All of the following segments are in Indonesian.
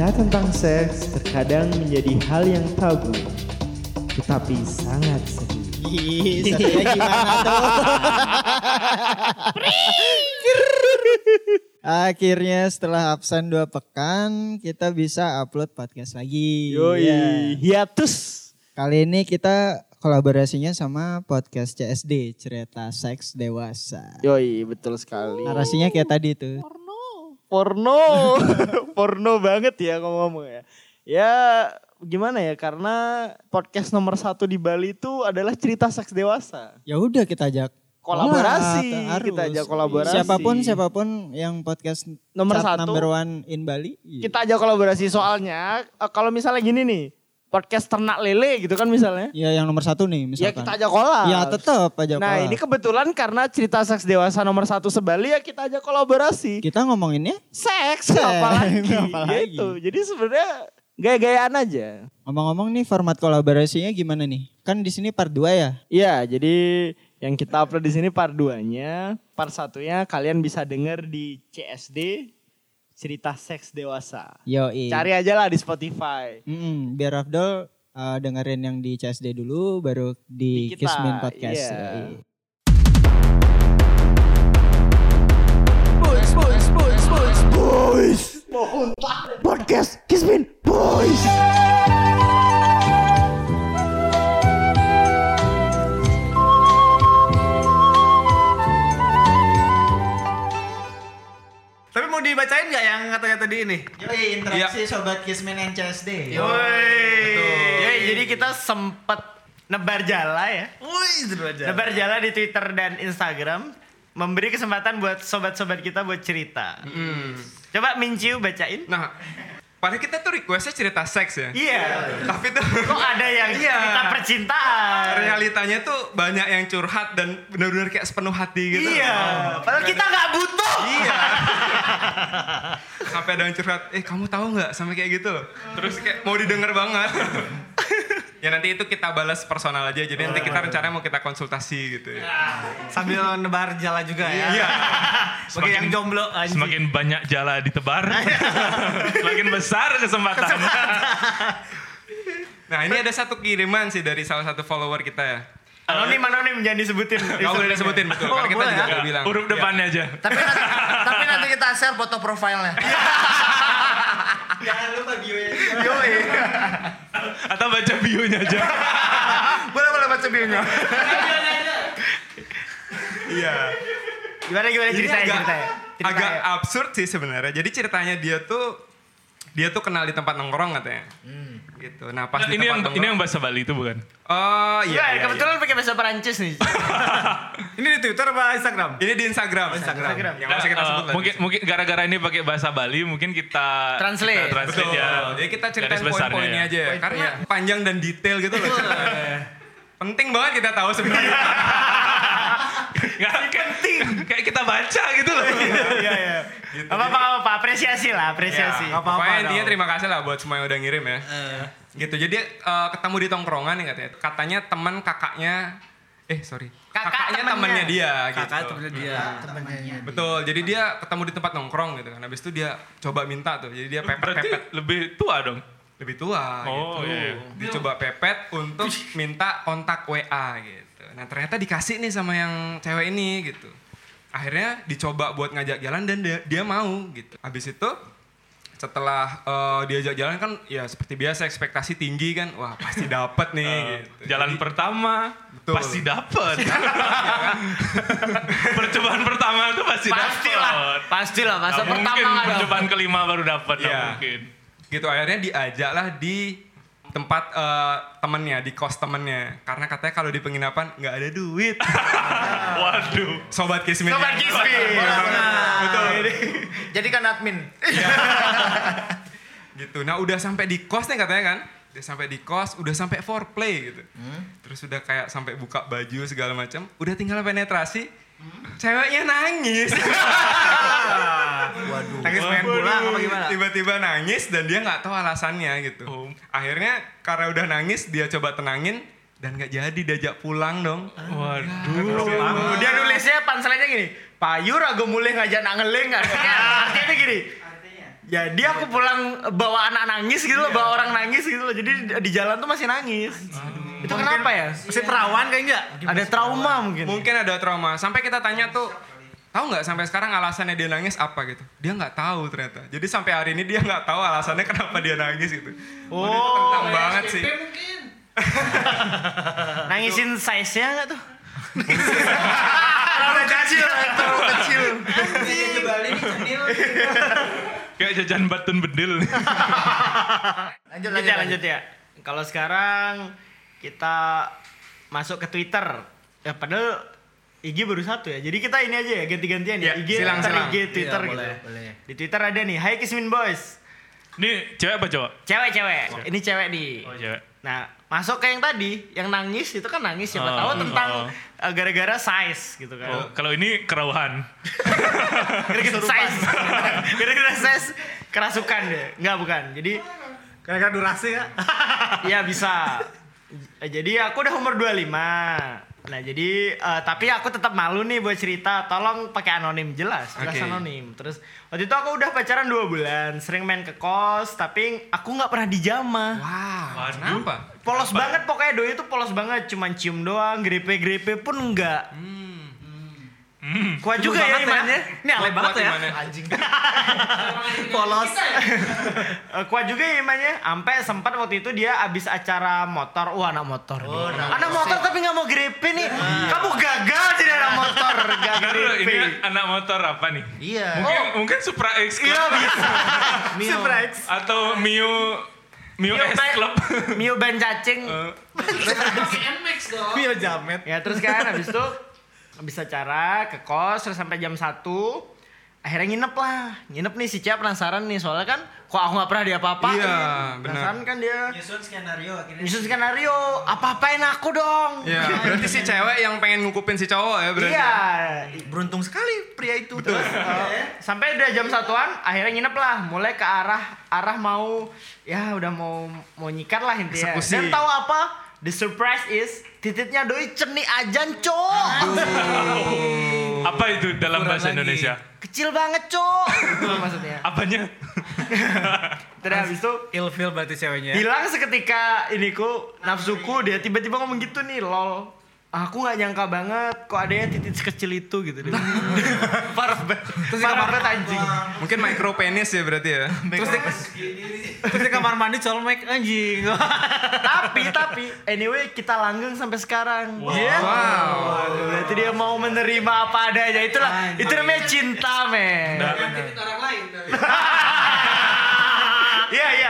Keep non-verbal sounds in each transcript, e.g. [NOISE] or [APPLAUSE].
Cerita tentang seks terkadang menjadi hal yang tabu, tetapi sangat seru. Ih, gimana tuh? [LAUGHS] Akhirnya setelah absen dua pekan, kita bisa upload podcast lagi. Yoi, Ya. hiatus. Kali ini kita kolaborasinya sama podcast CSD, Cerita Seks Dewasa. Yoi, betul sekali. Narasinya kayak tadi tuh. Porno, [LAUGHS] porno banget ya ngomong-ngomong ya. Ya gimana ya karena podcast nomor satu di Bali itu adalah cerita seks dewasa. Ya udah kita ajak Kolaborasi, Wah, harus. kita ajak kolaborasi. Siapa pun siapa pun yang podcast Nomor satu. number one in Bali. iya. Kita ajak kolaborasi soalnya eh, kalau misalnya gini nih podcast ternak lele gitu kan misalnya. Ya yang nomor satu nih Ya misalkan. kita ajak kolab. Ya tetap aja Nah ini kebetulan karena cerita seks dewasa nomor satu sebali ya kita ajak kolaborasi. kita ngomonginnya Seks, Seks, apalagi, [LAUGHS] apalagi. gitu. Jadi sebenarnya gaya-gayaan aja. ngomong-ngomong nih format kolaborasinya gimana nih? Kan di sini part 2 ya. Iya, jadi yang kita upload di sini part 2-nya, part satunya kalian bisa denger di CSD cerita seks dewasa. Yo, Cari aja lah di Spotify. Mm, biar Afdol uh, dengerin yang di CSD dulu baru di, Di kita, Kismin Podcast. iya. Yoi. Boys, boys, boys, boys, boys. Podcast Kismin Boys. Tapi mau dibacain nggak yang katanya tadi ini? Yoi, interaksi sobat Kismin and CSD. Ya, jadi kita sempet nebar jala ya. Wih. Nebar jala di Twitter dan Instagram. Memberi kesempatan buat sobat-sobat kita buat cerita. Coba Minciu bacain. Nah, padahal kita tuh requestnya cerita seks ya. Iya. Tapi tuh Kok ada yang Iya. cerita percintaan? realitanya tuh banyak yang curhat dan benar-benar kayak sepenuh hati gitu. Iya. Padahal kita nggak butuh. Iya. [LAUGHS] Sampai ada yang curhat, eh kamu tahu nggak sampai kayak gitu loh. Terus kayak mau didengar banget. Ya nanti itu kita balas personal aja. Jadi nanti kita rencananya mau kita konsultasi gitu ya. Sambil nebar jala juga ya. Iya. Bagi yang jomblo anjing. Semakin banyak jala ditebar, [LAUGHS] semakin besar kesempatan. Nah ini ada satu kiriman sih dari salah satu follower kita ya. Anonim anonim jangan disebutin. Gak boleh disebutin betul. Oh, Karena kita boleh juga ya? bilang. Huruf depannya aja. Tapi nanti, tapi nanti kita share foto profilnya. [LAUGHS] Jangan lupa bio-nya. Yoi. Atau baca bio-nya aja. boleh boleh baca bio-nya. Iya. Gimana gimana ceritanya agak, ceritanya? Ceritanya. agak absurd sih sebenarnya. Jadi ceritanya dia tuh dia tuh kenal di tempat nongkrong katanya. Gitu. Nah pas di ini yang nongkrong. ini yang bahasa Bali itu bukan? Oh iya. Iya, iya, kebetulan pakai bahasa Perancis nih. [LAUGHS] Ini di Twitter apa Instagram? iya. Ini di Instagram. Instagram. Yang masih kita Nah, sebut eh, lah. mungkin mungkin gara-gara ini pakai bahasa Bali, mungkin kita Translate. kita translate Betul. ya. Jadi kita ceritain poin-poinnya ya. aja. Karena panjang dan detail gitu loh. Penting banget kita tahu sebenarnya. [LAUGHS] Nggak, kayak, kayak kita baca gitu loh. [LAUGHS] Iya iya. Apa apa apa apresiasi lah apresiasi. Ya, apa-apa Pokoknya dong. intinya terima kasih lah buat semua yang udah ngirim ya. Gitu. Jadi eh, ketemu di tongkrongan nih katanya. Katanya teman kakaknya eh sorry. Kakak kakaknya temennya. temannya dia Kakak gitu. temennya dia. Betul. Jadi dia ketemu di tempat nongkrong gitu kan. Habis itu dia coba minta tuh. Jadi dia Berarti pepet-pepet lebih tua dong. lebih tua Oh, gitu. iya. Dia coba pepet untuk minta kontak WA gitu. Nah, ternyata dikasih nih sama yang cewek ini gitu. Akhirnya dicoba buat ngajak jalan dan dia, dia mau gitu. Habis itu setelah eh, diajak jalan kan ya seperti biasa ekspektasi tinggi kan. Wah, pasti [LAUGHS] dapet nih gitu. Jalan pertama Betul. pasti dapet. [LAUGHS] percobaan pertama itu pasti Pasti dapet. lah. Pasti lah masa pertama mungkin percobaan kelima baru dapet, Iya. mungkin. gitu akhirnya diajaklah di tempat eh, temennya di kos temennya. Karena katanya kalau di penginapan nggak ada duit. [LAUGHS] Waduh. sobat kismin Sobat Kismin. betul. Jadi kan admin. [LAUGHS] gitu. Nah udah sampai di kos nih katanya kan. Udah sampai di kos udah sampai foreplay gitu. Terus udah kayak sampai buka baju segala macam udah tinggal penetrasi. Ceweknya nangis. [LAUGHS] Waduh. Nangis pengen pulang apa gimana? tiba-tiba nangis dan dia nggak tahu alasannya gitu. Oh. Akhirnya karena udah nangis dia coba tenangin dan nggak jadi diajak pulang dong Waduh. Dia nulisnya panselnya gini. Payu ragu mulai ngajak nak ngeling kan. Artinya gini. Jadi aku pulang bawa anak nangis gitu loh, bawa orang nangis gitu loh. Jadi di- jalan tuh masih nangis. Itu kenapa ya? Masih perawan kayak enggak? Ada trauma mungkin. Mungkin ada trauma. Sampai kita tanya tuh, tahu nggak sampai sekarang alasannya dia nangis apa gitu? Dia nggak tahu ternyata. Jadi sampai hari ini dia nggak tahu alasannya kenapa dia nangis gitu. Oh, itu kentang banget sih. [LAUGHS] Nangisin size-nya enggak tuh? Terlalu kecil, terlalu kecil. [LAUGHS] Kayak jajan batun bedil. Lanjut, Lanjut ya, lanjut ya. Kalau sekarang kita masuk ke Twitter. Ya padahal IG baru satu ya. Jadi kita ini aja ya, ganti-gantian ya. IG, silang, ntar silang. IG, Twitter Iya, gitu. boleh, boleh. Di Twitter ada nih, Hai Kismin Boys. Ini cewek apa cowok? Cewek-cewek. Ini cewek nih. Oh cewek. Nah, masuk ke yang tadi, yang nangis itu kan nangis siapa Oh, tahu tentang oh. eh, gara-gara size gitu kan. Oh, kalau ini kerauhan. [LAUGHS] Gara-gara size. [LAUGHS] gara-gara size kerasukan dia. Enggak bukan. Jadi Kira-kira durasi ya? [LAUGHS] Iya bisa. Eh, Jadi aku udah umur 25. Nah jadi eh, tapi aku tetap malu nih buat cerita. Tolong pakai anonim jelas, jelas Oke. anonim. Terus waktu itu aku udah pacaran dua bulan, sering main ke kos, tapi aku nggak pernah dijamah. Wow, kenapa? Polos banget pokoknya doi itu polos banget, cuman cium doang, grepe-grepe pun enggak. Hmm. Kuat juga ya imannya. Ini aneh banget ya. Anjing. Polos. [LAUGHS] Eh, kuat juga ya imannya. Sampai sempat waktu itu dia abis acara motor. Wah anak motor. nih. Oh, anak anak motor tapi nggak mau grepe nih. Kamu gagal jadi anak motor. [LAUGHS] Gak dulu, ini grepe. anak motor apa nih? Iya. Mungkin mungkin Supra X Club Iya bisa. [LAUGHS] Mio. atau Mio Mio, Mio S Club. Mio ban cacing. Eh, Mio jamet. Ya terus kan habis itu habis acara ke kos terus sampai jam 1 akhirnya nginep lah nginep nih si Cia penasaran nih soalnya kan kok aku nggak pernah diapa-apain Iya, benar. penasaran kan dia Nyusun skenario akhirnya. nyusun skenario apa-apain aku dong Ya, berarti si cewek yang pengen ngukupin si cowok ya berarti. iya Beruntung sekali pria itu. Terus eh, sampai udah jam satuan akhirnya nginep lah mulai ke arah arah mau ya udah mau mau nyikat lah intinya Eksekusi. dan tahu apa the surprise is titiknya doi ceni ajan cok apa itu dalam Kurang bahasa lagi. Indonesia? kecil banget cok itu maksudnya Apanya? terus habis itu Ilfil berarti ceweknya. hilang seketika iniku nafsuku dia tiba-tiba ngomong gitu nih lol aku nggak nyangka banget kok ada yang titik sekecil itu gitu bilang. [LAUGHS] parah banget. Parah banget anjing. Mungkin micro penis ya berarti ya. Terus di, terus di kamar mandi colmek anjing. [LAUGHS] tapi tapi anyway kita langgeng sampai sekarang. Iya. Wow. Waduh, berarti dia mau menerima apa adanya. Itulah itu namanya cinta men [LAUGHS] Iya iya.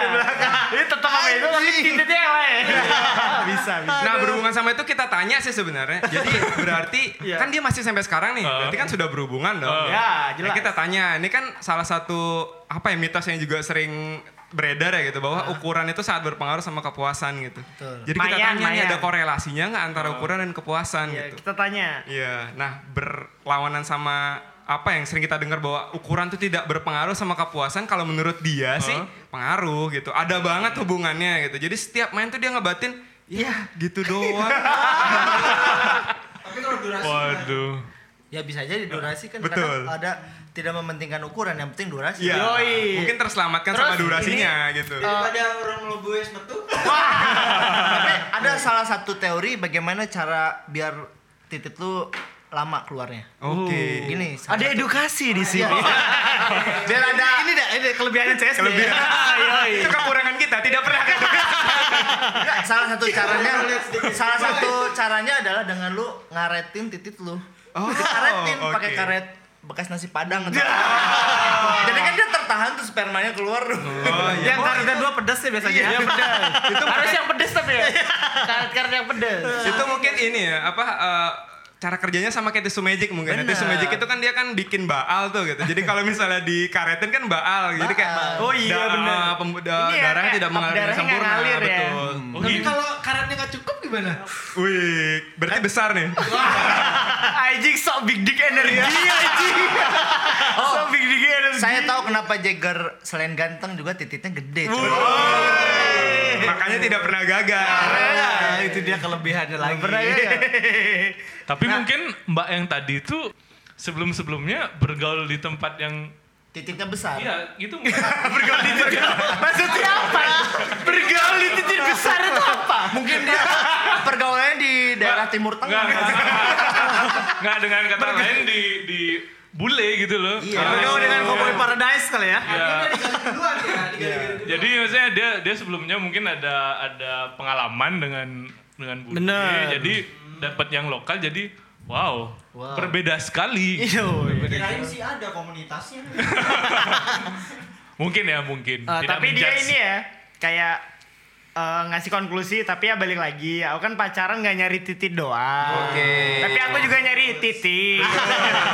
Ini tetap apa itu tapi titiknya yang lain. bisa bisa. Nah berhubungan sama itu kita tanya sih sebenarnya. Jadi berarti [LAUGHS] Iya. kan dia masih sampai sekarang nih. Berarti kan sudah berhubungan dong. Ya, jelas. Nah, kita tanya. Ini kan salah satu apa ya mitos yang juga sering beredar ya gitu bahwa ukuran itu sangat berpengaruh sama kepuasan gitu. Jadi kita Mayan, tanya nih mayan. ada korelasinya nggak antara ukuran dan kepuasan Iya, gitu. kita tanya. Iya. Nah berlawanan sama apa yang sering kita dengar bahwa ukuran itu tidak berpengaruh sama kepuasan kalau menurut dia sih pengaruh gitu. Ada banget hubungannya gitu. Jadi setiap main tuh dia ngebatin ya gitu doang. [LAUGHS] Waduh. Ya bisa jadi durasi kan Betul. kadang ada tidak mementingkan ukuran, yang penting durasi. Iya. Yoi. Mungkin terselamatkan Terus sama durasinya gitu. Daripada orang melebu es metu. [LAUGHS] Tapi ada salah satu teori bagaimana cara biar titik lu lama keluarnya. Oke. Gini, salah Ada edukasi di sini. [LAUGHS] biar ada ini dah, ini kelebihannya CSD. Kelebihan. [LAUGHS] Itu kekurangan kita, tidak pernah kan. Enggak, salah satu caranya salah satu caranya adalah dengan lu ngaretin titik lu. Oh, Dikaretin oke. pakai karet bekas nasi padang gitu. [LAUGHS] Jadi kan dia tertahan tuh spermanya keluar. Oh iya. Yang karetnya dua pedas sih biasanya. Iya pedas. Itu harus yang pedas tapi ya. Karet-karet yang pedas. Itu mungkin ini ya, apa eh, cara kerjanya sama kayak tisu magic mungkin. ya. Bener. Tisu magic itu kan dia kan bikin baal tuh gitu. Jadi kalau misalnya dikaretin kan baal. Jadi kayak Baal. Oh iya, da- eh, pem- da- ya, darahnya kayak tidak mengalir sempurna. ngalir ya. betul. Oh, Tapi gini. kalau karetnya nggak cukup gimana? Wih, berarti besar nih. Anjing [LAUGHS] sok big dick energi anjing. [LAUGHS] Sok big dick energi. Saya tahu kenapa Jagger selain ganteng juga titiknya gede. Makanya tidak pernah gagal. Nah, itu dia kelebihannya lagi. Pernah ya? [LAUGHS] Tapi mungkin Mbak yang tadi itu sebelum-sebelumnya bergaul di tempat yang titiknya besar. Iya, gitu. [LAUGHS] Bergaul di titik. [LAUGHS] Maksudnya apa? Bergaul di titik besar itu apa? Mungkin dia pergaulannya di daerah Timur Enggak, Tengah. enggak dengan kata lain di di bule gitu loh. Iya. Bergaul dengan Cowboy Paradise kali ya. Ya. Jadi maksudnya dia dia sebelumnya mungkin ada ada pengalaman dengan dengan bule. Bener. Jadi dapat yang lokal jadi wow, Wow. berbeda sekali. [LAUGHS] Iya. Kirain sih ada komunitasnya. [LAUGHS] Mungkin ya mungkin. Tidak tapi dia ini ya kayak eh, ngasih konklusi tapi ya balik lagi aku kan pacaran nggak nyari titik doang Oke. tapi aku juga nyari titik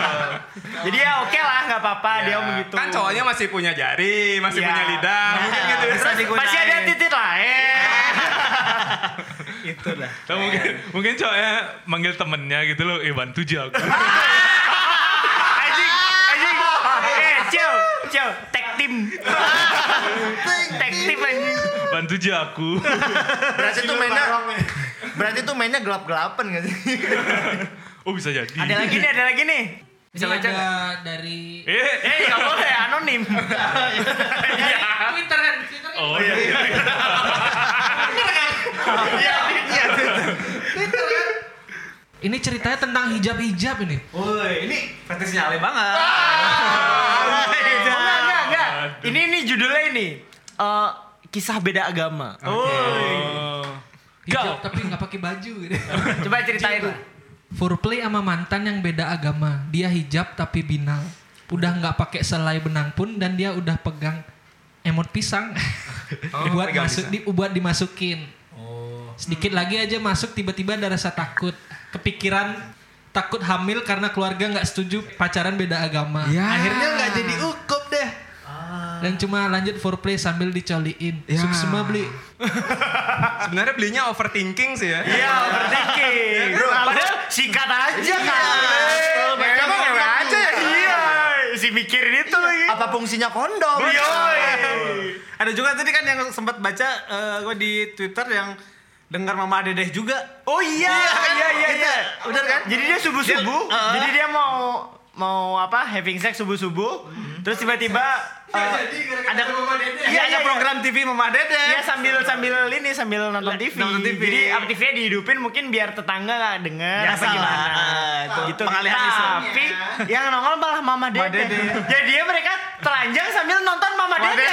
[LAUGHS] jadi ya oke lah nggak apa-apa dia begitu Kan cowoknya masih punya jari, masih Iya. punya lidah. Mungkin gitu. Masih ada titik lain Itu dah. Atau mungkin mungkin cowoknya manggil temennya gitu loh, eh bantu jago. [LAUGHS] anjing anjing eh ciao ciao tag team tag team anjing bantu jago. Berarti tuh mainnya Berarti tuh mainnya gelap-gelapan gak sih? Oh bisa jadi. ada lagi nih ada lagi nih bisa baca ada dari Eh, eh nggak boleh anonim [LAUGHS] Twitter kan, Twitter kan. oh iya. iya. Ini ceritanya tentang hijab-hijab ini. Woi, ini fetishnya Ale banget. Oh, enggak, enggak, enggak. Ini ini judulnya ini. Eh, kisah beda agama. Oh. Hijab tapi nggak pakai baju gitu. Coba ceritain lah. Foreplay sama mantan yang beda agama. Dia hijab tapi binal. Udah nggak pakai selai benang pun dan dia udah pegang emot pisang. [LAUGHS] buat pegang masuk di, buat dimasukin. Sedikit lagi aja masuk tiba-tiba ada rasa takut. Kepikiran takut hamil karena keluarga nggak setuju pacaran beda agama. Akhirnya nggak jadi ukup deh. Dan cuma lanjut foreplay sambil dicoliin. Suksma beli. [LAUGHS] Sebenarnya belinya overthinking sih ya. Iya, overthinking. Padahal sikat aja kan. Mereka Emang ngewe ngewe aja ya? Iya, si mikirin itu lagi. Apa fungsinya kondom? Yoi. Ada juga tadi kan yang sempat baca eh, gue di Twitter yang dengar Mama Dedeh juga. Oh iya, iya, iya, iya. Bener kan? Jadi dia subuh-subuh, Dia- uh. jadi dia mau mau apa having sex subuh-subuh, terus tiba-tiba uh, ada Iya, Iya, ada iya, program TV Mama Dedeh. Iya sambil sambil ini sambil nonton TV. Nonton TV. Jadi aktifnya dihidupin mungkin biar tetangga nggak dengar Biasa apa gimana. Itu gitu. Pengalihan. Tapi yang nongol malah Mama Dede. Dede. Jadi mereka telanjang sambil nonton Mama, Dede. [LAUGHS]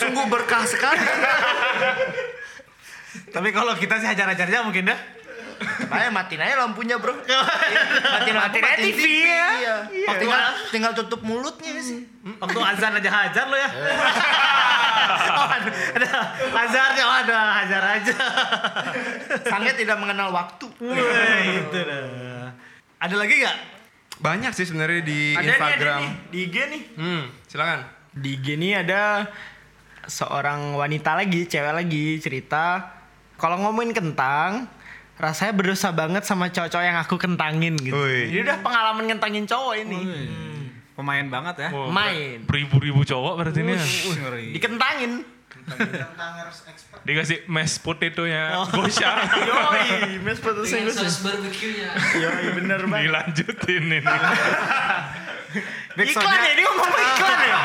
Sungguh berkah sekali. Tapi kalau kita sih hajar-hajar aja mungkin dah. Ayo matiin aja lampunya bro. [LAUGHS] matiin lampu, Matiin TV, TV. ya. Iya. Oh, tinggal, tinggal tutup mulutnya sih. Waktu azan aja hajar lo ya. [LAUGHS] oh, ada, ada azarnya, oh, ada hajar aja. Sange tidak mengenal waktu. Wih, itu dah. Ada lagi nggak? Banyak sih sebenarnya di Ada nih, ada Instagram. nih di IG nih. Hmm, silakan. Di IG nih ada seorang wanita lagi, cewek lagi cerita kalau ngomongin kentang rasanya berdosa banget sama cowok-cowok yang aku kentangin gitu. Jadi udah pengalaman ngentangin cowok ini. Pemain banget ya. Oh, Main. Beribu-ribu cowok berarti ini. ya. Dikentangin. Dikasih mashed potato-nya Oh. Gosha. [LAUGHS] Yoi, mes putusnya Dengan gue saus barbecue-nya. Yoi, bener banget. Dilanjutin ini. [LAUGHS] [LAUGHS] Iklan ya, ini ngomong iklan ya?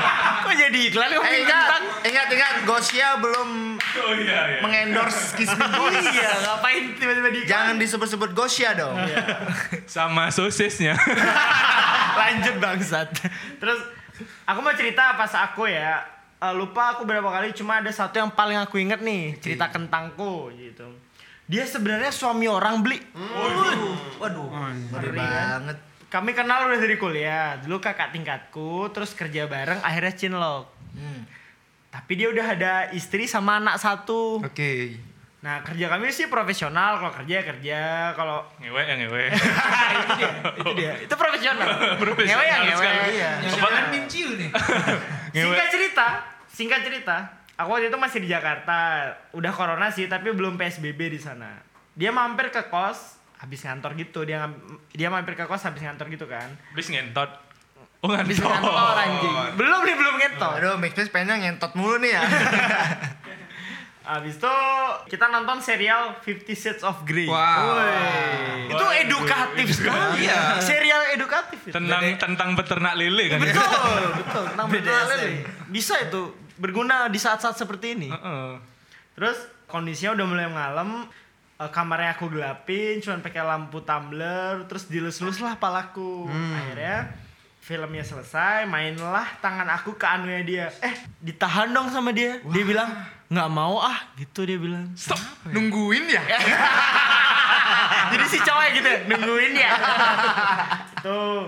Kok jadi iklan Eh, ngomongin ingat, ingat, ingat, Gosia belum Oh iya iya. mengendorse Kiss Me Boys. Iya, ngapain tiba-tiba di Jangan disebut-sebut Gosia dong. [LAUGHS] Sama sosisnya. [LAUGHS] Lanjut bangsat. Terus aku mau cerita pas aku ya. eh, lupa aku berapa kali cuma ada satu yang paling aku inget nih cerita kentangku gitu. Dia sebenarnya suami orang beli. Waduh, ngeri banget. Kami kenal udah dari kuliah. Dulu kakak tingkatku, terus kerja bareng akhirnya cinlok. Hmm. Tapi dia udah ada istri sama anak satu. Oke. Nah kerja kami sih profesional. Kalau kerja ya kerja. Kalau ngewe ya ngewe. [LAUGHS] itu dia, itu dia. Itu profesional. Profesional Ngewe ya ngewe. Iya. Yang jangan minciu nih. [LAUGHS] Singkat cerita, singkat cerita. Aku waktu itu masih di Jakarta. Udah corona sih, tapi belum PSBB di sana. Dia mampir ke kos, habis ngantor gitu. Dia ngam- dia mampir ke kos habis ngantor gitu kan. Habis ngentot. Oh Habis ngentot. ngantor anjing. Belum nih, belum ngentor. Aduh, Mix Mix pengennya ngentot mulu nih ya. [LAUGHS] Habis itu kita nonton serial Fifty Shades of Grey. Wow. Woi. Itu edukatif sekali. Iya. Serial edukatif itu. Tentang tentang peternak lele kan. Betul, betul. [LAUGHS] Tentang betul lele. Bisa itu berguna di saat-saat seperti ini. Heeh. Terus kondisinya udah mulai malam, eh, kamarnya aku gelapin, cuman pakai lampu tumbler, terus dilus-lus lah palaku. Akhirnya filmnya selesai, mainlah tangan aku ke anunya dia. Eh, ditahan dong sama dia. Dia bilang nggak mau ah, gitu dia bilang. Stop. Nungguin ya? [LAUGHS] Jadi si cowok gitu ya, nungguin ya. Tuh.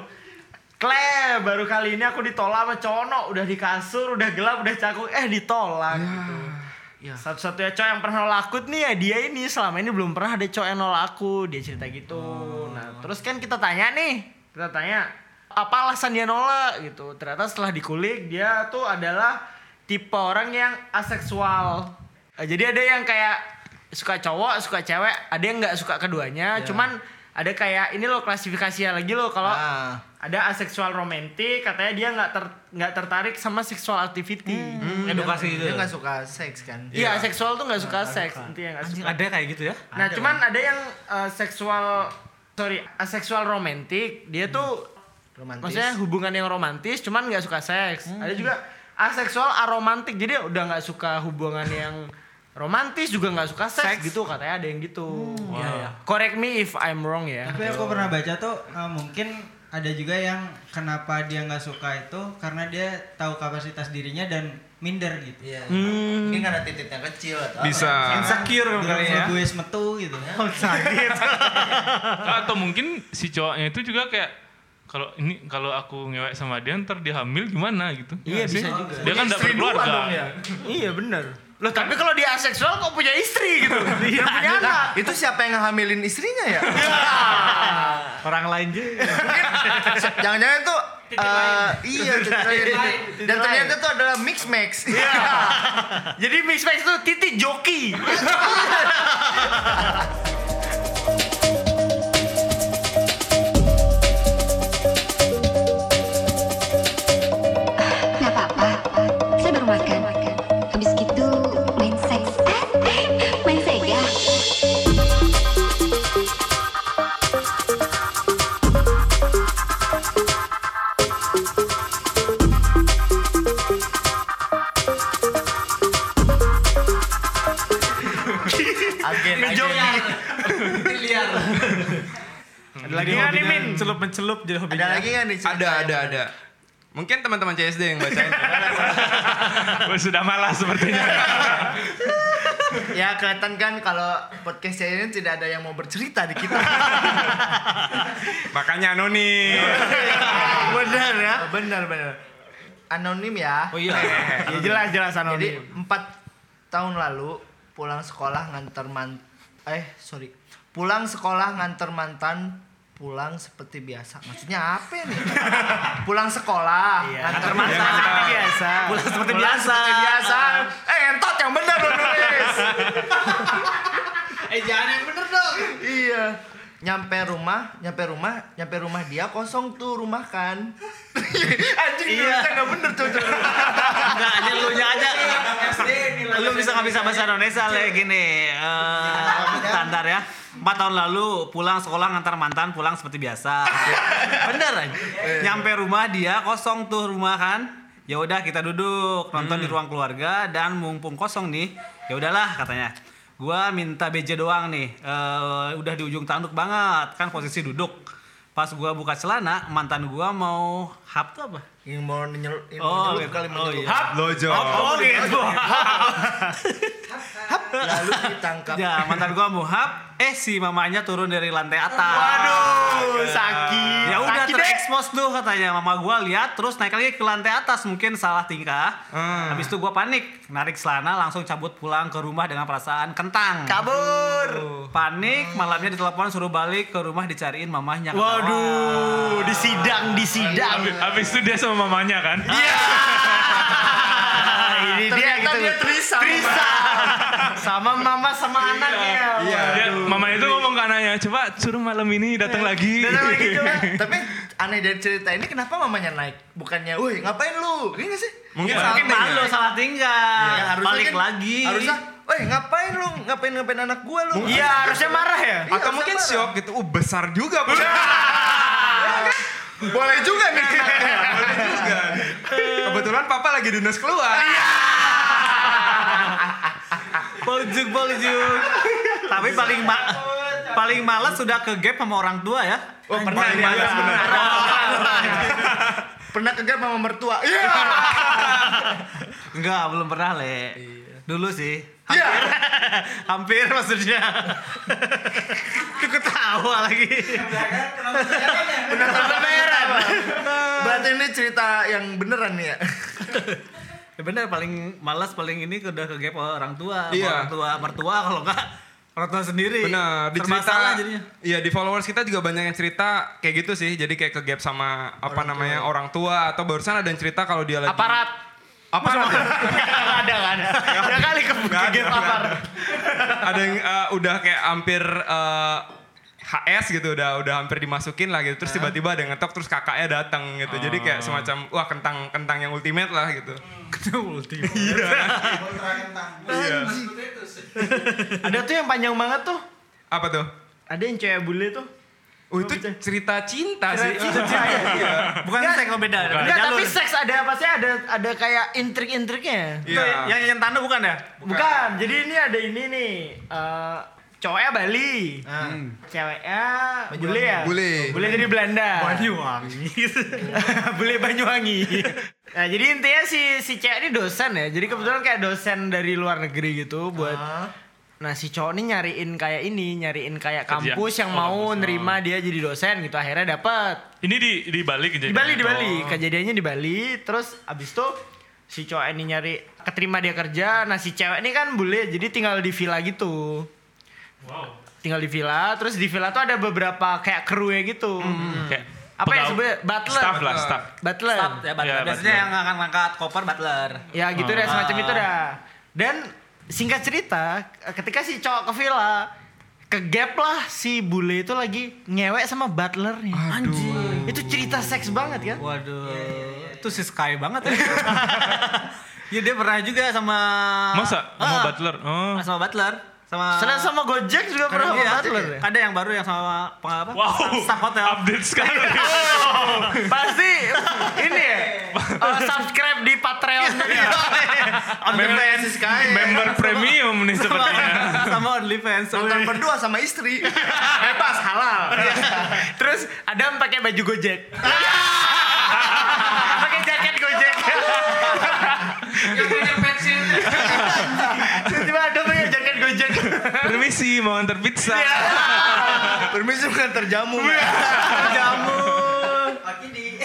Kle, baru kali ini aku ditolak sama cowok, udah di kasur, udah gelap, udah cakung, eh ditolak gitu. Ya. Satu-satunya cowok yang pernah nolak aku nih ya dia ini selama ini belum pernah ada cowok yang nolak aku dia cerita gitu. Nah terus kan kita tanya nih, kita tanya apa alasan dia nolak gitu. Ternyata setelah dikulik dia tuh adalah tipe orang yang aseksual. Eh, Jadi ada yang kayak suka cowok, suka cewek, ada yang nggak suka keduanya. Cuman ada kayak ini loh klasifikasinya lagi loh kalau Ah. Ada aseksual romantik katanya dia nggak ter nggak tertarik sama sexual activity. Edukasi gitu. Dia nggak suka seks kan? Iya, seksual tuh nggak suka seks, intinya nggak Anjing suka. ada kayak gitu ya? Nah, cuman ada yang uh, seksual sorry, aseksual romantik, dia tuh Romantis. maksudnya hubungan yang romantis, cuman nggak suka seks. Ada juga aseksual aromantik, jadi udah nggak suka hubungan yang romantis juga nggak suka seks, gitu katanya ada yang gitu. Iya, iya. Correct me if I'm wrong ya. Tapi aku pernah baca tuh eh, mungkin ada juga yang kenapa dia nggak suka itu karena dia tahu kapasitas dirinya dan minder gitu. Iya. Hmm. Mungkin karena titiknya kecil atau Bisa. apa. Insecure Bilang kali ya. gue metu gitu. [LAUGHS] Atau mungkin si cowoknya itu juga kayak kalau ini kalau aku ngewek sama dia ntar dia hamil gimana gitu. Iya, sih? bisa juga. Dia kan berkeluarga. dong ya. Iya bener. Loh tapi kalau dia aseksual kok punya istri gitu? [LAUGHS] Dia punya anak. Nah, itu siapa yang ngehamilin istrinya ya? [LAUGHS] [LAUGHS] Orang lain juga. Jangan-jangan tuh eh, iya titik lain. dan ternyata tuh adalah mix max. Iya. Jadi mix max itu titik joki. Lagi nggak nih Min? Celup mencelup jadi hobi. Ada lagi nggak nih? Ada, ada, ada. Mungkin teman-teman CSD yang bacain. [LAUGHS] Gua sudah malas sepertinya. [LAUGHS] Ya kelihatan kan kalau podcast saya ini tidak ada yang mau bercerita di kita. [LAUGHS] Makanya anonim. benar ya? Benar benar. Anonim ya. Oh iya. Ya jelas jelas Jadi anonim. empat tahun lalu pulang sekolah nganter man eh sorry pulang sekolah nganter mantan pulang seperti biasa maksudnya apa nih pulang sekolah Iya, nganter nganter mantan seperti biasa. Pulang seperti Pulang biasa. seperti biasa eh entot yang benar dong nulis Eh jangan yang bener dong. iya nyampe rumah nyampe rumah nyampe rumah dia kosong tuh rumah kan anjing Iya. nulisnya nggak bener tuh Enggak, aja lu aja. Lu bisa nggak bisa bahasa Indonesia lah gini. Eh, standar ya. Empat tahun lalu pulang sekolah ngantar mantan pulang seperti biasa. [LAUGHS] Bener aja. Nyampe rumah dia kosong tuh rumah kan. Ya udah kita duduk nonton di ruang keluarga dan mumpung kosong nih. Ya udahlah katanya. Gua minta BJ doang nih. Eh, udah di ujung tanduk banget kan posisi duduk. Pas gua buka celana, mantan gua mau hap tuh apa? Yang mau nyel, yang Oh, mau nyelup kali Oh, menyelup. iya. Lojo. Oh gitu. lalu ditangkap Ya, mantan gua mau hap, eh si mamanya turun dari lantai atas. Waduh, sakit. Ya udah terekspos tuh katanya mama gua lihat terus naik lagi ke lantai atas mungkin salah tingkah. Habis itu gua panik, narik celana langsung cabut pulang ke rumah dengan perasaan kentang. Kabur. Panik, malamnya ditelepon suruh balik ke rumah dicariin mamahnya. Waduh, di sidang, di sidang. Habis, habis itu dia sama mamanya kan. Ah, [LAUGHS] ini dia ternyata gitu. dia trisam Trisam. sama mama sama anaknya. Iya. Dia, mama itu ngomong ke anaknya, coba suruh malam ini datang lagi. Dan lagi coba [LAUGHS] tapi aneh dari cerita ini kenapa mamanya naik bukannya woi ngapain lu ini gak sih Mungkin Ya, mungkin malu ya. salah tinggal. Ya, balik kan- lagi. harusnya woi ngapain lu ngapain ngapain anak gua lu Iya, harusnya marah ya. Iya, Atau mungkin shock gitu. Uh besar juga. [LAUGHS] Bos. Boleh juga nih. Kebetulan papa lagi dinas keluar. [LAUGHS] Poljuk, poljuk. Tapi paling ma paling males sudah ke gap sama orang tua ya. Oh, pernah Paling ya, ya. bener. Pernah kegap sama mertua. Iya. [LAUGHS] Enggak, belum pernah, Le. Dulu sih. Iya. Hampir [LAUGHS] maksudnya. Ikut tawa lagi. Beneran. Berarti ini cerita yang beneran nih ya. [LAUGHS] Ya bener paling malas paling ini udah ke gap orang tua, Iya. orang tua mertua kalau enggak orang tua sendiri. Benar, di cerita jadinya. Iya, di followers kita juga banyak yang cerita kayak gitu sih. Jadi kayak ke gap sama apa namanya orang tua atau barusan ada yang cerita kalau dia lagi Aparat. Ya? [LAUGHS] ada nggak ada. Ya kali ke Nggak ada, nggak aparat. ada yang eh, udah kayak hampir eh, HS gitu udah udah hampir dimasukin lah gitu terus tiba-tiba ada ngetok terus kakaknya datang gitu jadi kayak semacam wah kentang kentang yang ultimate lah gitu Ultimate. [LAUGHS] iya Ada tuh yang panjang banget tuh. apa tuh Ada yang cewek bule tuh. oh itu cerita cinta sih Cerita cinta [LAUGHS] ya? iya Bukan seks kalau beda, beda Enggak, tapi seks ada apa sih? Ada ada kayak intrik-intriknya. Itu Iya. yang yang tanda bukan ya? Bukan. Jadi ini ada ini nih. eh cowoknya Bali. Ceweknya bule ya? Bule. Bule dari Belanda. Banyuwangi. [LAUGHS] bule Banyuwangi. nah, jadi intinya si si cewek ini dosen ya. Jadi kebetulan kayak dosen dari luar negeri gitu buat Nah si cowok ini nyariin kayak ini, nyariin kayak Kerja. kampus yang Oh, mau kampus. nerima dia jadi dosen gitu. Akhirnya dapat. Ini di di Bali kejadian. Di Bali, di Bali. Oh. Kejadiannya di Bali. Terus abis itu si cowok ini nyari keterima dia kerja. Nah si cewek ini kan bule, jadi tinggal di villa gitu. Wow. Tinggal di villa. Terus di villa tuh ada beberapa kayak kru ya gitu. Kayak Apa ya sebenarnya? Butler. Staff lah, staff. Butler. Staff ya butler. Iya, Biasanya butler. yang akan ngangkat koper butler. Ya gitu deh semacam itu dah. Dan singkat cerita, ketika si cowok ke villa, ke gap lah si bule itu lagi ngewek sama butlernya. Anjing. Itu cerita seks banget kan? Waduh. Itu si Sky banget ya. [LAUGHS] ya dia pernah juga sama Masa sama Ah, butler? Oh. Sama butler. Sama Selain sama Gojek juga pernah Iya, ya? Ada yang baru yang sama apa? Wow. Staff hotel. Update sekali. [LAUGHS] Pasti ini ya. eh, [LAUGHS] subscribe di Patreon [LAUGHS] On the fans Sky. Member premium nih sepertinya. sama OnlyFans. Nonton berdua sama istri. Bebas halal. Terus Adam pakai baju Gojek. pakai jaket Gojek. Pakai jaket Gojek. Permisi mau antar pizza. [LAUGHS] Permisi bukan terjamu. Jamu.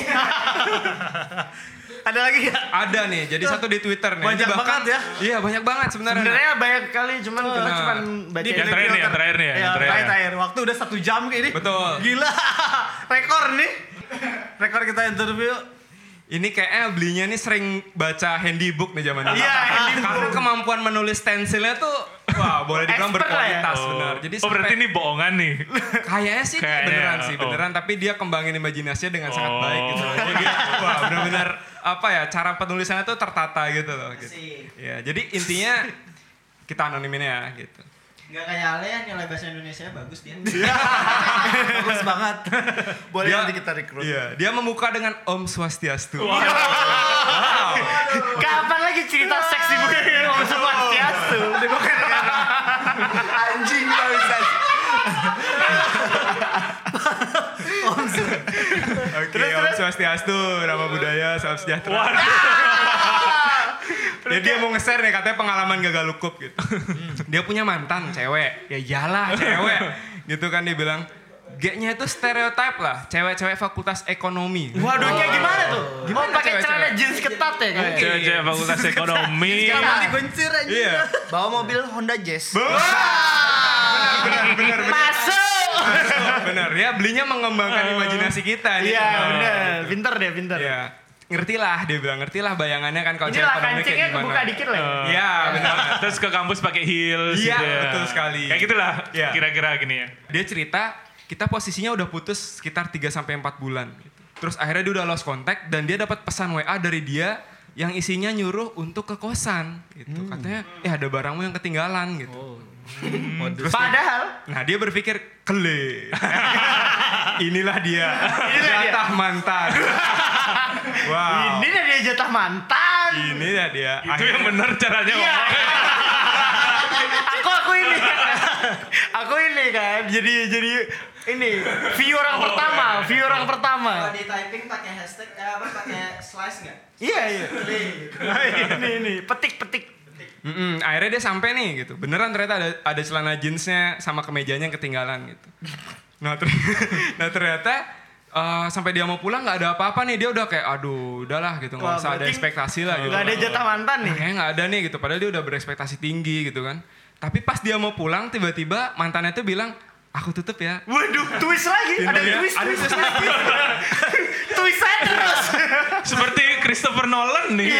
[LAUGHS] Ada lagi ya? ada nih jadi satu di Twitter nih Banyak bahkan- banget ya. iya banyak banget sebenarnya Sebenarnya banyak kali cuman kita Nah. cuma baca Yang terakhir nih, yang terakhir nih ya, Ya, yang terakhir. terakhir, terakhir. Waktu udah satu jam kayak ini. Betul. Gila. [LAUGHS] Rekor nih. Rekor kita interview. Ini kayaknya belinya nih sering baca handybook nih zaman ini. Iya, handybook. Karena kemampuan menulis stensilnya tuh wah boleh dibilang Expert ya. berkualitas Oh. benar. Jadi oh berarti ini bohongan nih. kayaknya sih Kayaknya, beneran sih, oh. beneran tapi dia kembangin imajinasinya dengan sangat Oh. baik gitu loh. Jadi wah benar-benar apa ya cara penulisannya tuh tertata gitu loh gitu. Ya, jadi intinya kita anonimin ya gitu. Gak kayak Ale ya nilai bahasa Indonesia bagus dia. [LAUGHS] Bagus banget. Boleh Dia- nanti kita rekrut. Iya, dia membuka dengan Om Swastiastu. Kapan lagi cerita seks di buku? Om Swastiastu. Anjing bangsat. Oke, Om Swastiastu, nama budaya, salam sejahtera. Dia dia mau nge-share nih katanya pengalaman gagal lukup gitu. dia punya mantan cewek. Ya iyalah cewek. [LAUGHS] gitu kan dia bilang G-nya itu stereotip lah, cewek-cewek fakultas ekonomi. Waduh, kayak gimana tuh? Gimana oh, pakai cewek-cewek? celana jeans ketat ya kan? Cewek-cewek fakultas [LAUGHS] ekonomi. Sekarang dikuncir aja. Iya. Bawa mobil Honda Jazz. benar, benar, benar. Masuk. Benar, ya belinya mengembangkan imajinasi kita. Iya, bener. Pinter deh, pinter. Iya. Ngertilah dia bilang, ngertilah bayangannya kan kalau Ini cewek lah ekonomi kayak kancingnya gimana. kebuka dikit lah. ya. Eh, Iya, benar. [LAUGHS] Terus ke kampus pakai heels Iya, gitu ya. betul sekali. Kayak gitulah Iya. kira-kira gini ya. Dia cerita kita posisinya udah putus sekitar 3 sampai 4 bulan gitu. Terus akhirnya dia udah lost contact dan dia dapat pesan WA dari dia yang isinya nyuruh untuk ke kosan gitu. Katanya, "Eh ada barangmu yang ketinggalan." gitu. Terus dia- Padahal nah dia berpikir kele. [LAUGHS] inilah dia. Inilah dia. Jatah mantan. [LAUGHS] wow. Ini dia jatah mantan. Ini ya dia. Itu yang benar caranya Iya. [LAUGHS] aku aku ini. aku ini kan. Jadi jadi ini view orang pertama, view orang pertama. di typing pakai hashtag eh, apa pakai slash nggak? Iya iya. ini ini petik petik. Mm-mm, akhirnya dia sampai nih gitu. Beneran ternyata ada ada celana jeansnya sama kemejanya yang ketinggalan gitu. Nah, ter- [LAUGHS] nah ternyata eh, sampai dia mau pulang nggak ada apa-apa nih dia udah kayak aduh udahlah gitu nggak usah ada ekspektasi lah gitu. Gak ada jatah mantan nih. Kayaknya nggak ada nih gitu. Padahal dia udah berekspektasi tinggi gitu kan. Tapi pas dia mau pulang tiba-tiba mantannya tuh bilang aku tutup ya. Waduh, twist lagi. Ada Pintunya- twist, ada twist, twist lagi. [LAUGHS] twist saya terus. Seperti Christopher Nolan nih.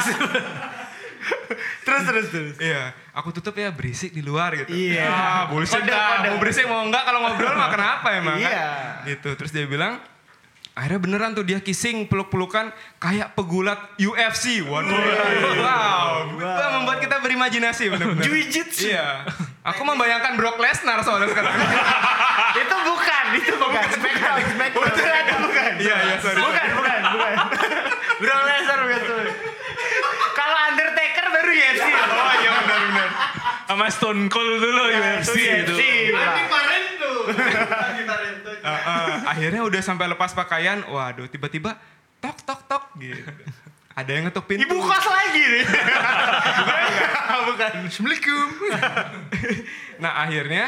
[LAUGHS] terus terus terus. Iya, aku tutup ya berisik di luar gitu. Iya. Ah, bullshit dah. Mau berisik mau enggak kalau ngobrol mah kenapa emang Iya. kan? Gitu. Terus dia bilang akhirnya beneran tuh dia kissing peluk-pelukan kayak pegulat UFC. Waduh. [LAUGHS] Wow. Itu membuat kita berimajinasi benar-benar. Jiu-jitsu. Iya. Aku membayangkan Brock Lesnar soalnya sekarang. [LAUGHS] itu bukan, itu bukan. Smackdown, Smackdown. Itu bukan. Iya, iya, sorry. Bukan, bukan, bukan. Brock Lesnar betul. UFC. Oh iya benar-benar. Sama Stone Cold dulu UFC itu. kemarin tuh. Ah, ah. akhirnya udah sampai lepas pakaian, waduh tiba-tiba tok tok tok gitu. Ada yang ngetuk pintu. Ibu kos lagi nih. bukan. Assalamualaikum. Nah akhirnya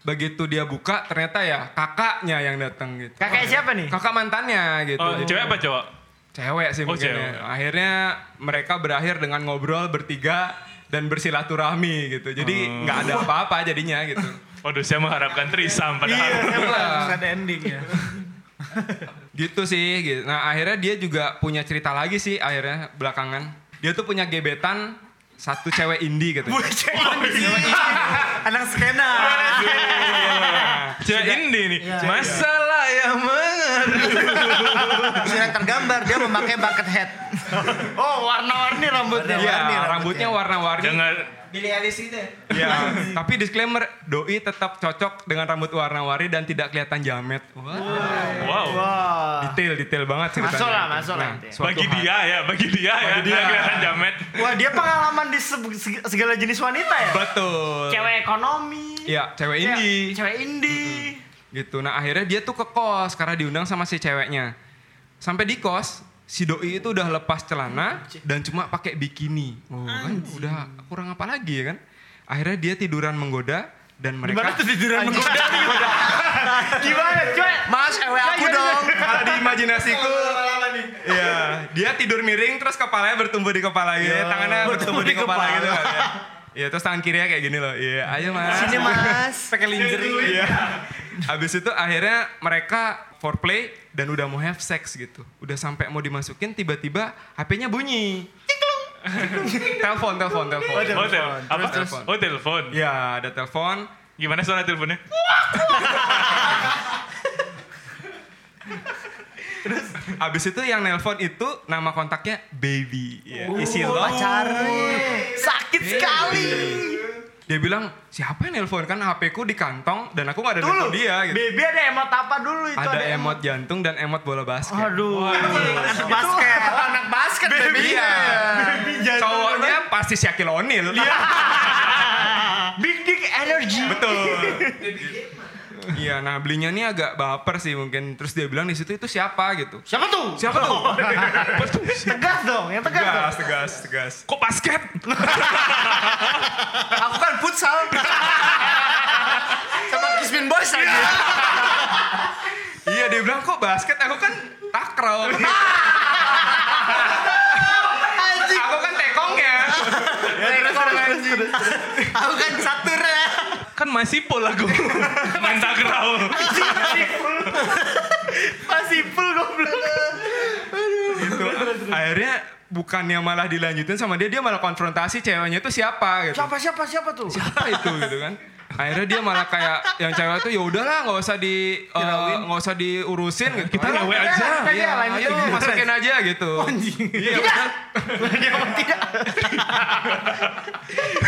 begitu dia buka ternyata ya kakaknya yang datang gitu. Kakak siapa nih? Kakak mantannya gitu. Oh, cewek apa cowok? Cewek sih Oh, mungkin cewek. ya. Akhirnya mereka berakhir dengan ngobrol bertiga dan bersilaturahmi gitu. Jadi Oh. nggak ada apa-apa jadinya gitu. [LAUGHS] Waduh, saya mengharapkan trisam padahal. Iya. ada ending ya. [LAUGHS] gitu sih gitu. Nah akhirnya dia juga punya cerita lagi sih akhirnya belakangan. Dia tuh punya gebetan satu cewek indie gitu. Anak skena. Cewek indie nih. Iya. Masalah yang mengerti. [LAUGHS] Sudah tergambar dia memakai bucket hat. [LAUGHS] Oh, warna-warni rambutnya. Iya, Warna-warni rambutnya warna-warni. Jangan Billy Eilish gitu ya? Iya, [LAUGHS] tapi disclaimer, doi tetap cocok dengan rambut warna-warni dan tidak kelihatan jamet. Wah, wow. Wah. detail, detail banget ceritanya. Masuk lah, masuk lah. suatu Bagi hari- dia ya, bagi dia ya. Bagi dia. Nggak kelihatan jamet. Wah, dia pengalaman di se- se- segala jenis wanita ya? Betul. Cewek ekonomi. Iya, cewek indie. Cewek indie. Gitu. Nah, akhirnya dia tuh ke kos karena diundang sama si ceweknya. Sampai di kos, si doi itu udah lepas celana dan cuma pakai bikini. Oh, kan udah kurang apa lagi ya kan? Akhirnya dia tiduran menggoda dan mereka Gimana tuh tiduran [LAUGHS] menggoda? Gimana? Coba. Mas, ewe aku dong. kalau di imajinasiku Iya, dia tidur miring terus kepalanya bertumbuh di kepala gitu. Iya, tangannya bertumbuh, bertumbuh di kepala. gitu kan. ya. Iya, terus tangan kirinya kayak gini loh. Iya, ayo Mas. Sini mas. Pakai lingerie. Iya. Habis itu akhirnya mereka foreplay dan udah mau have sex gitu. Udah sampai mau dimasukin tiba-tiba HP-nya bunyi. [LAUGHS] telepon, telepon, telepon. Oh, tel apa? telepon. Oh, telepon. Ya, ada telepon. Gimana suara teleponnya? [LAUGHS] Habis itu yang nelpon itu nama kontaknya Baby. Ya, isi love. Pacarnya. Sakit sekali. Dia bilang, siapa yang nelpon? Kan HP ku di kantong dan aku gak ada Dulu. nelpon dia gitu. Baby ada emot apa dulu itu? Ada emot jantung dan emot bola basket. Aduh. Anak basket. Oh, anak basket baby. Iya. Baby jantung. Cowoknya pasti Shaquille O'Neal. [LAUGHS] Big dick energy. Betul. [LAUGHS] Iya, nah belinya nih agak baper sih mungkin. Terus dia bilang di situ itu siapa gitu. Siapa tuh? Siapa tuh? [LAUGHS] Tegas dong, yang tegas dong. tegas, tegas, tegas. Kok basket? Aku kan futsal. Sama Kismin Boys lagi. Iya, dia bilang kok basket, aku kan takraw. aku kan tekongnya. Aku kan catur ya. Kan masih pol aku. Main takraw. Masih full goblok. gitu. Akhirnya bukannya malah dilanjutin sama dia, dia malah konfrontasi ceweknya itu siapa gitu. Siapa siapa siapa tuh? Siapa itu gitu kan? Akhirnya dia malah kayak yang cewek tuh ya udahlah nggak usah di eh, nggak usah diurusin gitu. Kita ngewe aja. Iya, ayo masukin aja gitu. Iya, Dia mau tidak.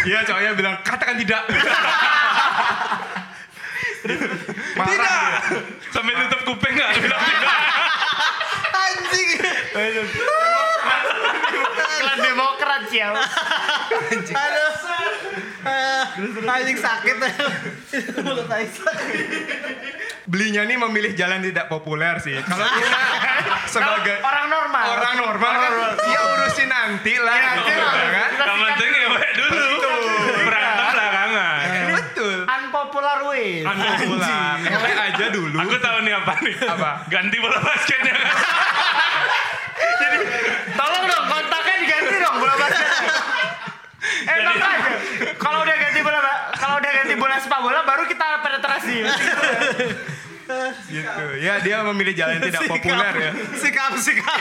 Iya, cowoknya bilang katakan tidak. [LAUGHS] Tidak. Sampai tutup kuping nggak? Bilang tidak. Anjing. Klan Demokrat ya. Aduh. Ah, Anjing sakit. Mulut Aisyah. Belinya nih memilih jalan tidak populer sih. Kalau [LAUGHS] kita sebagai Orang normal. orang normal urusin nanti lah gitu kan. Yang penting ngewe dulu. Berantem belakangan. Betul. Unpopular way. Unpopular. Ngewe aja dulu. Aku tahu nih apa nih. Apa? Ganti bola basketnya. Tolong dong kontaknya diganti dong bola basket. Eh makanya kalau udah ganti bola kalau udah ganti bola sepak bola baru kita penetrasi. [LAUGHS] gitu. Ya dia memilih jalan yang tidak populer ya. Sikap, sikap.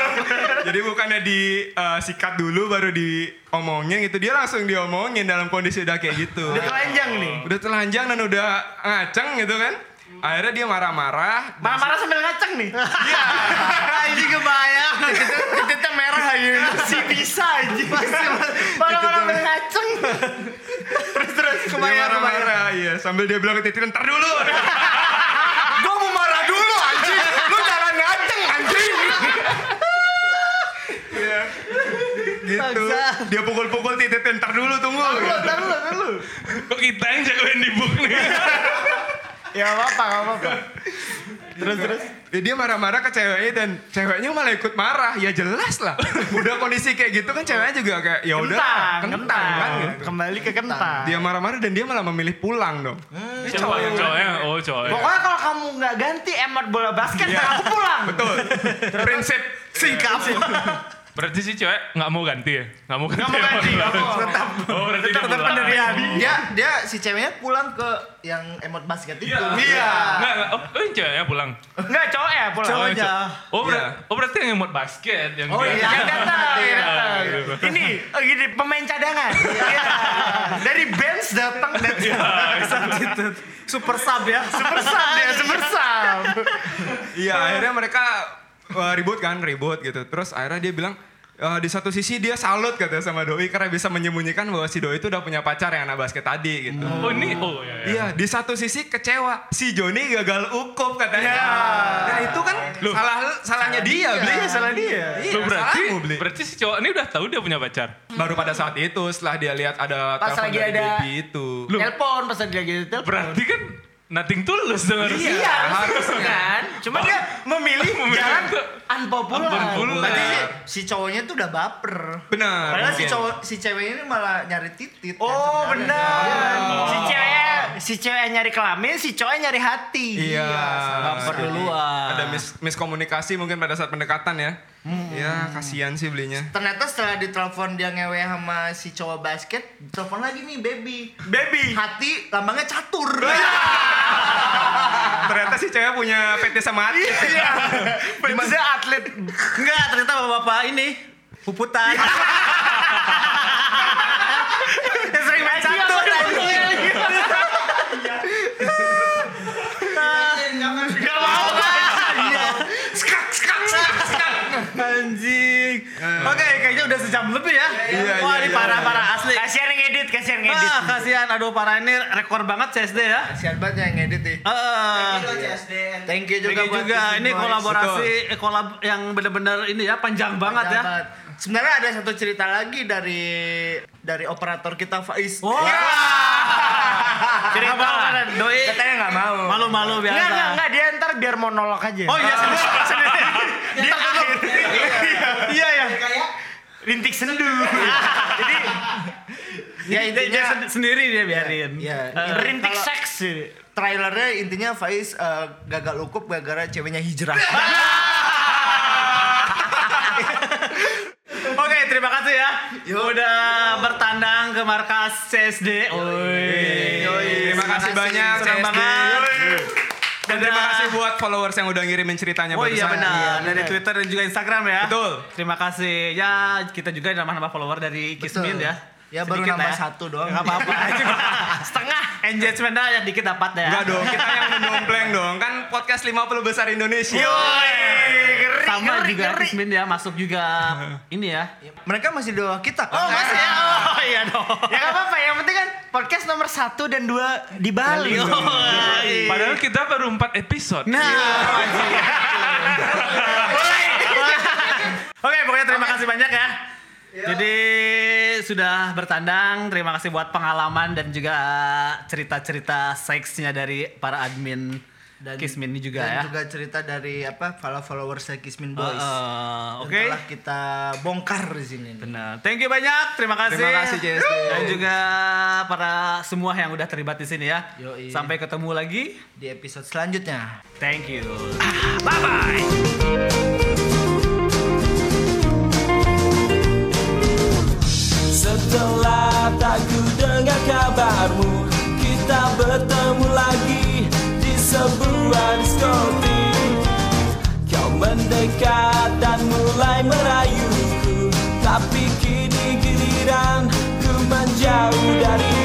[LAUGHS] Jadi bukannya di eh, sikat dulu baru diomongin gitu. Dia langsung diomongin dalam kondisi udah kayak gitu. Udah telanjang nih. Udah telanjang dan udah ngaceng gitu kan. Akhirnya dia marah-marah. Marah-marah sambil ngaceng nih. Iya. [LAUGHS] Ini kebayang. Titiknya merah aja. Masih bisa aja. Marah-marah sambil ngaceng. [LAUGHS] terus terus kebayang marah-marah, iya. Sambil dia bilang ke Titi, ntar dulu. Gua mau marah dulu anjing. Lu jangan ngaceng anjing. Gitu. Dia pukul-pukul Titi, ntar dulu tunggu. Taruh lu, taruh lu. Kok kita yang jagoin di book nih? [LAUGHS] Ya apa-apa, gak apa-apa. Terus terus. Ya, dia marah-marah ke ceweknya dan ceweknya malah ikut marah. Ya jelas lah. Udah kondisi kayak gitu kan ceweknya juga kayak ya udah Kentang, kentang kentang. kan gitu. Kembali ke kentang. Dia marah-marah dan dia malah memilih pulang dong. Ini cowok cowoknya, oh cowoknya. Pokoknya kalau kamu nggak ganti emot bola basket, Iya. aku pulang. Betul. Prinsip Sikap. Berarti si cewek nggak mau ganti ya? Nggak mau ganti. Nggak mau ganti, nggak mau. Tetap. Oh berarti Tetap pulang. pendirian. Dia dia si ceweknya pulang ke yang emot basket itu. Iya. Nggak, nggak. Oh, oh, ceweknya pulang. Enggak cowok ya pulang. Oh, Cowoknya. co- Oh, ber- Iya. oh berarti yang emot basket yang Oh, dia- iya. Yang datang, yang Iya, datang. gitu. Ini oh, gini pemain cadangan. Iya. Dari bench datang datang. [LAUGHS] Super sub ya. Super sub dia, super sub. [LAUGHS] Iya akhirnya mereka uh, ribut kan ribut gitu. Terus akhirnya dia bilang uh, di satu sisi dia salut katanya sama Doi karena bisa menyembunyikan bahwa si Doi itu udah punya pacar yang anak basket tadi gitu. Oh ini, oh iya. iya. Iya, di satu sisi kecewa. Si Joni gagal ukup katanya. Nah, itu kan Loh. salah salahnya dia, beli. Iya, salah dia. Iya, Loh, berarti, salahmu, Bli. berarti si cowok ini udah tahu dia punya pacar. Baru pada saat itu setelah dia lihat ada Pas telepon lagi dari ada- baby itu. Loh. Telepon pas lagi lagi telepon. Berarti kan nothing tulus dong harusnya. Iya, harus kan. Cuma dia memilih Memilih jalan unpopular. unpopular. Berarti si cowoknya tuh udah baper. Benar. Padahal si cowok si ceweknya ini malah nyari titit. kan Oh sebenarnya. benar. Oh. Si cewek si cewek nyari kelamin, si cowok nyari hati. Iya. Baper Jadi duluan. Ada mis miskomunikasi mungkin pada saat pendekatan ya. Ya, kasihan sih belinya. Ternyata setelah ditelepon dia ngewe sama si cowok basket, telepon lagi nih baby. Baby. Hati lambangnya catur. [LAUGHS] Ternyata si cewek punya PT sama hati. Iya. Dia atlet. Enggak, ternyata bapak-bapak ini puputan. [LAUGHS] Yang sering main catur. Gak mau skak, skak, skak, skak. Anjing. Oke, kayaknya udah sejam lebih ya. Iya, Wah, iya, ini iya. parah-parah asli. Kasihan yang edit, kasihan yang edit. Ah, kasihan. Aduh, parah ini rekor banget CSD ya. Kasihan banget yang ngedit nih. Heeh. Thank you juga Thank you buat juga. Ini Boys. kolaborasi eh, kolab yang bener-bener ini ya panjang banget ya. Sebenarnya ada satu cerita lagi dari dari operator kita Faiz. Wah. [LAUGHS] Cerita Apa? Doi Katanya nggak mau. malu-malu biasa. Enggak, enggak, enggak, dia ntar biar monolog aja. Oh iya sendiri. sendiri. [LAUGHS] Dia. Iya. Rintik sendu. [LAUGHS] Jadi Ya Dia, dia intinya sen- sendiri dia biarin. ya, rintik kalau seks. Trailernya intinya Faiz eh, gagal ukup gara-gara ceweknya hijrah. [LAUGHS] Oke, terima kasih ya. Udah bertandang ke markas CSD. Oi. Terima kasih banyak Senang CSD. banget. Dan terima kasih buat followers yang udah ngirimin ceritanya Oh iya benar, dari Twitter dan juga Instagram ya. Betul. Terima kasih. Ya, kita juga nambah-nambah follower dari Kismin ya. Ya, baru Sedikit nambah lah satu doang. Gak apa-apa. [LAUGHS] Setengah engagementnya ya dikit dapat ya. Enggak dong, kita yang mendompleng dong. Kan podcast 50 besar Indonesia. Yoi, sama ngeri, juga ngeri. Kismin ya masuk juga [LAUGHS] ini ya. Mereka masih bawah kita. Oh masih ya? Oh iya dong. ya gak apa-apa, yang penting kan podcast nomor satu dan dua di Bali. Oh, iya. Padahal kita baru 4 episode. Nah, Oke, pokoknya terima kasih banyak ya. Jadi sudah bertandang, terima kasih buat pengalaman dan juga cerita-cerita seksnya dari para admin Dan- Kismin ini juga dan ya. juga cerita dari apa follow followersnya Kismin Boys. Uh, uh, Oke. telah kita bongkar di sini. Benar. Thank you banyak. Terima kasih. Terima kasih, JSD. Dan juga para semua yang udah terlibat di sini ya. Yoi. Sampai ketemu lagi. Di episode selanjutnya. Thank you. Bye bye. Setelah tak ku dengar kabarmu Kita bertemu sebuah diskotik. Kau mendekat dan mulai merayuku Tapi kini giliran ku menjauh dari